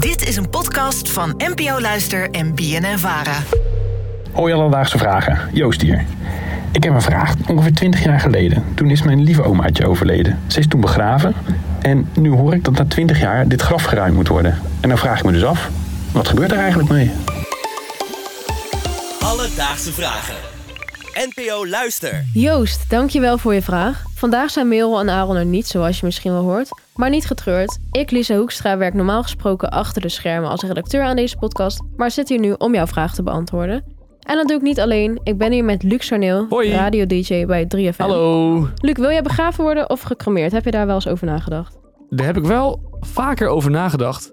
Dit is een podcast van NPO Luister en BNN Vara. Hoi alledaagse vragen, Joost hier. Ik heb een vraag. Ongeveer 20 jaar geleden, toen is mijn lieve omaatje overleden. Ze is toen begraven en nu hoor ik dat na 20 jaar dit graf geruimd moet worden. En dan vraag ik me dus af, wat gebeurt er eigenlijk mee? Alledaagse vragen. NPO Luister. Joost, dankjewel voor je vraag. Vandaag zijn Merel en Aaron er niet, zoals je misschien wel hoort. Maar niet getreurd. Ik, Lisa Hoekstra, werk normaal gesproken achter de schermen als redacteur aan deze podcast, maar zit hier nu om jouw vraag te beantwoorden. En dat doe ik niet alleen. Ik ben hier met Luc Sarneel, radio-dj bij 3FM. Hallo. Luc, wil jij begraven worden of gecremeerd? Heb je daar wel eens over nagedacht? Daar heb ik wel vaker over nagedacht.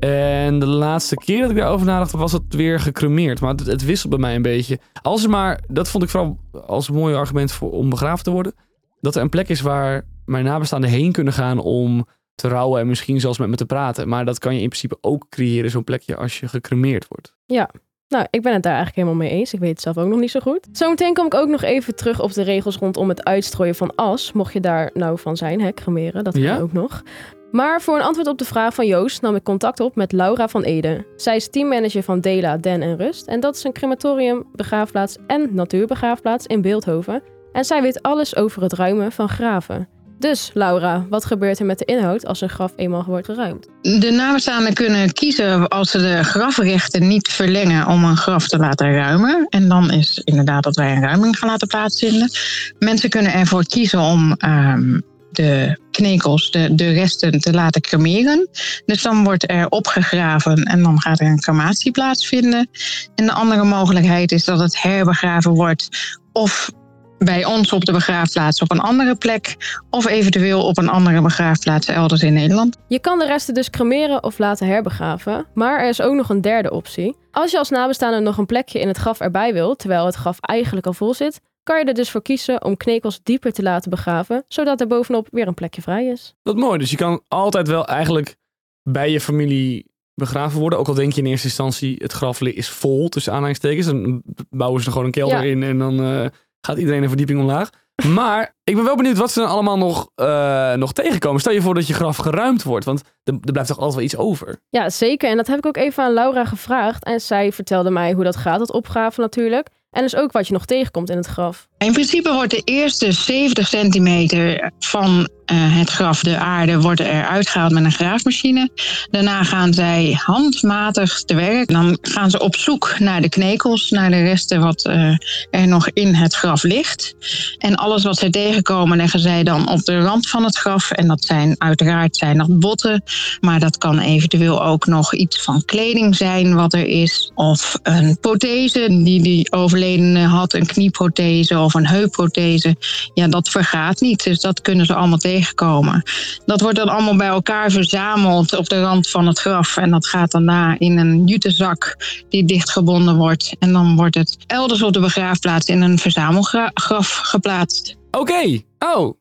En de laatste keer dat ik daarover nadacht, was het weer gecremeerd. Maar het, het wisselt bij mij een beetje. Als er maar, dat vond ik vooral als een mooi argument voor, om begraven te worden. Dat er een plek is waar mijn nabestaanden heen kunnen gaan om te rouwen en misschien zelfs met me te praten. Maar dat kan je in principe ook creëren, zo'n plekje, als je gecremeerd wordt. Ja. Nou, ik ben het daar eigenlijk helemaal mee eens. Ik weet het zelf ook nog niet zo goed. Zometeen kom ik ook nog even terug op de regels rondom het uitstrooien van as. Mocht je daar nou van zijn, hè, cremeren. Dat kan Ja? ook nog. Maar voor een antwoord op de vraag van Joost nam ik contact op met Laura van Ede. Zij is teammanager van Dela, Den en Rust. En dat is een crematorium, begraafplaats en natuurbegraafplaats in Beeldhoven. En zij weet alles over het ruimen van graven. Dus Laura, wat gebeurt er met de inhoud als een graf eenmaal wordt geruimd? De nabestaanden kunnen kiezen als ze de grafrechten niet verlengen om een graf te laten ruimen. En dan is inderdaad dat wij een ruiming gaan laten plaatsvinden. Mensen kunnen ervoor kiezen om ehm, de de, de resten te laten cremeren. Dus dan wordt er opgegraven en dan gaat er een crematie plaatsvinden. En de andere mogelijkheid is dat het herbegraven wordt of bij ons op de begraafplaats op een andere plek of eventueel op een andere begraafplaats elders in Nederland. Je kan de resten dus cremeren of laten herbegraven, maar er is ook nog een derde optie. Als je als nabestaande nog een plekje in het graf erbij wil, terwijl het graf eigenlijk al vol zit, kan je er dus voor kiezen om knekels dieper te laten begraven, zodat er bovenop weer een plekje vrij is. Dat is mooi. Dus je kan altijd wel eigenlijk bij je familie begraven worden. Ook al denk je in eerste instantie het graf is vol, tussen aanhalingstekens. Dan bouwen ze er gewoon een kelder Ja. in en dan eh, gaat iedereen een verdieping omlaag. Maar ik ben wel benieuwd wat ze dan allemaal nog, eh, nog tegenkomen. Stel je voor dat je graf geruimd wordt, want er, er blijft toch altijd wel iets over. Ja, zeker. En dat heb ik ook even aan Laura gevraagd. En zij vertelde mij hoe dat gaat, het opgraven natuurlijk. En dus ook wat je nog tegenkomt in het graf. In principe wordt de eerste 70 centimeter van eh, het graf, de aarde, wordt er uitgehaald met een graafmachine. Daarna gaan zij handmatig te werk. Dan gaan ze op zoek naar de knekels, naar de resten wat eh, er nog in het graf ligt. En alles wat zij tegenkomen leggen zij dan op de rand van het graf. En dat zijn uiteraard zijn botten, maar dat kan eventueel ook nog iets van kleding zijn wat er is. Of een prothese die die overledene had, een knieprothese of een heupprothese. Ja, dat vergaat niet, dus dat kunnen ze allemaal tegenkomen. Dat wordt dan allemaal bij elkaar verzameld op de rand van het graf. En dat gaat daarna in een jutezak die dichtgebonden wordt. En dan wordt het elders op de begraafplaats in een verzamelgraf geplaatst. Oké, oh.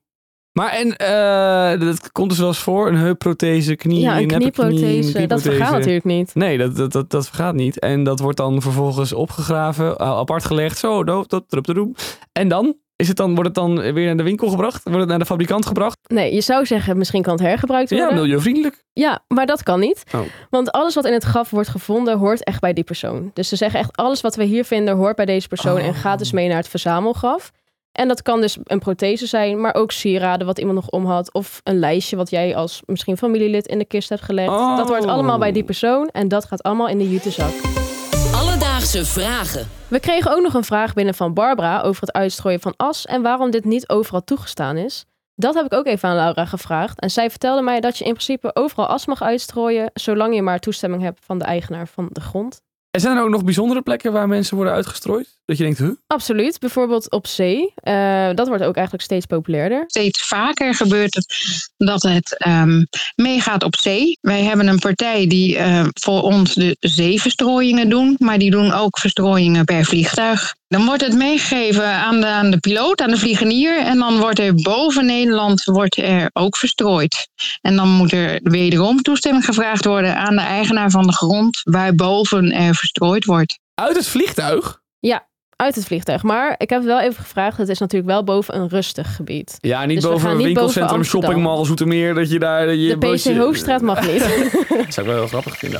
Maar en eh, dat komt dus wel eens voor, een heupprothese, knie, ja, een neppe knie, knieprothese. Dat knieprothese. vergaat natuurlijk niet. Nee, dat, dat, dat, dat vergaat niet. En dat wordt dan vervolgens opgegraven, a- apart gelegd. Zo, doop, dat, drup, drup. En dan? Is het dan? Wordt het dan weer naar de winkel gebracht? Wordt het naar de fabrikant gebracht? Nee, je zou zeggen, misschien kan het hergebruikt worden. Ja, milieuvriendelijk. Ja, maar dat kan niet. Oh. Want alles wat in het graf wordt gevonden, hoort echt bij die persoon. Dus ze zeggen echt, alles wat we hier vinden, hoort bij deze persoon en gaat dus mee naar het verzamelgraf. En dat kan dus een prothese zijn, maar ook sieraden wat iemand nog om had. Of een lijstje wat jij als misschien familielid in de kist hebt gelegd. Oh. Dat hoort allemaal bij die persoon en dat gaat allemaal in de jutezak. Alledaagse vragen. We kregen ook nog een vraag binnen van Barbara over het uitstrooien van as en waarom dit niet overal toegestaan is. Dat heb ik ook even aan Laura gevraagd. En zij vertelde mij dat je in principe overal as mag uitstrooien, zolang je maar toestemming hebt van de eigenaar van de grond. En zijn er ook nog bijzondere plekken waar mensen worden uitgestrooid? Dat je denkt, huh? Absoluut. Bijvoorbeeld op zee. Eh, dat wordt ook eigenlijk steeds populairder. steeds vaker gebeurt het dat het ehm, meegaat op zee. Wij hebben een partij die eh, voor ons de zeeverstrooiingen doen, maar die doen ook verstrooiingen per vliegtuig. Dan wordt het meegegeven aan de, aan de piloot, aan de vliegenier, en dan wordt er boven Nederland wordt er ook verstrooid. En dan moet er wederom toestemming gevraagd worden aan de eigenaar van de grond waarboven er verstrooid wordt. Uit het vliegtuig? uit het vliegtuig. Maar ik heb het wel even gevraagd. Het is natuurlijk wel boven een rustig gebied. Ja, niet Dus boven een winkelcentrum, boven shoppingmall, Zoetermeer, dat je daar... Je De PC Hoofdstraat mag niet. Dat zou ik wel heel grappig vinden.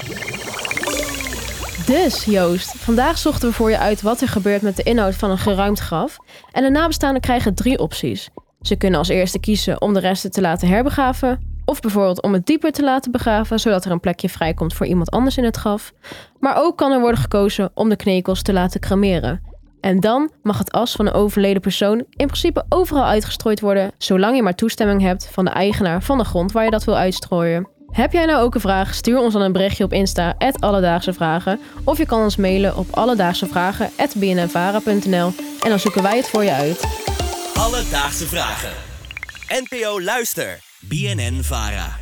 Dus Joost, vandaag zochten we voor je uit wat er gebeurt met de inhoud van een geruimd graf. En de nabestaanden krijgen drie opties. Ze kunnen als eerste kiezen om de resten te laten herbegraven. Of bijvoorbeeld om het dieper te laten begraven, zodat er een plekje vrijkomt voor iemand anders in het graf. Maar ook kan er worden gekozen om de knekels te laten cremeren. En dan mag het as van een overleden persoon in principe overal uitgestrooid worden, zolang je maar toestemming hebt van de eigenaar van de grond waar je dat wil uitstrooien. Heb jij nou ook een vraag? Stuur ons dan een berichtje op Insta, Alledaagse Vragen. Of je kan ons mailen op alledaagsevragen.bnnvara.nl en dan zoeken wij het voor je uit. Alledaagse vragen. NPO Luister. BNN Vara.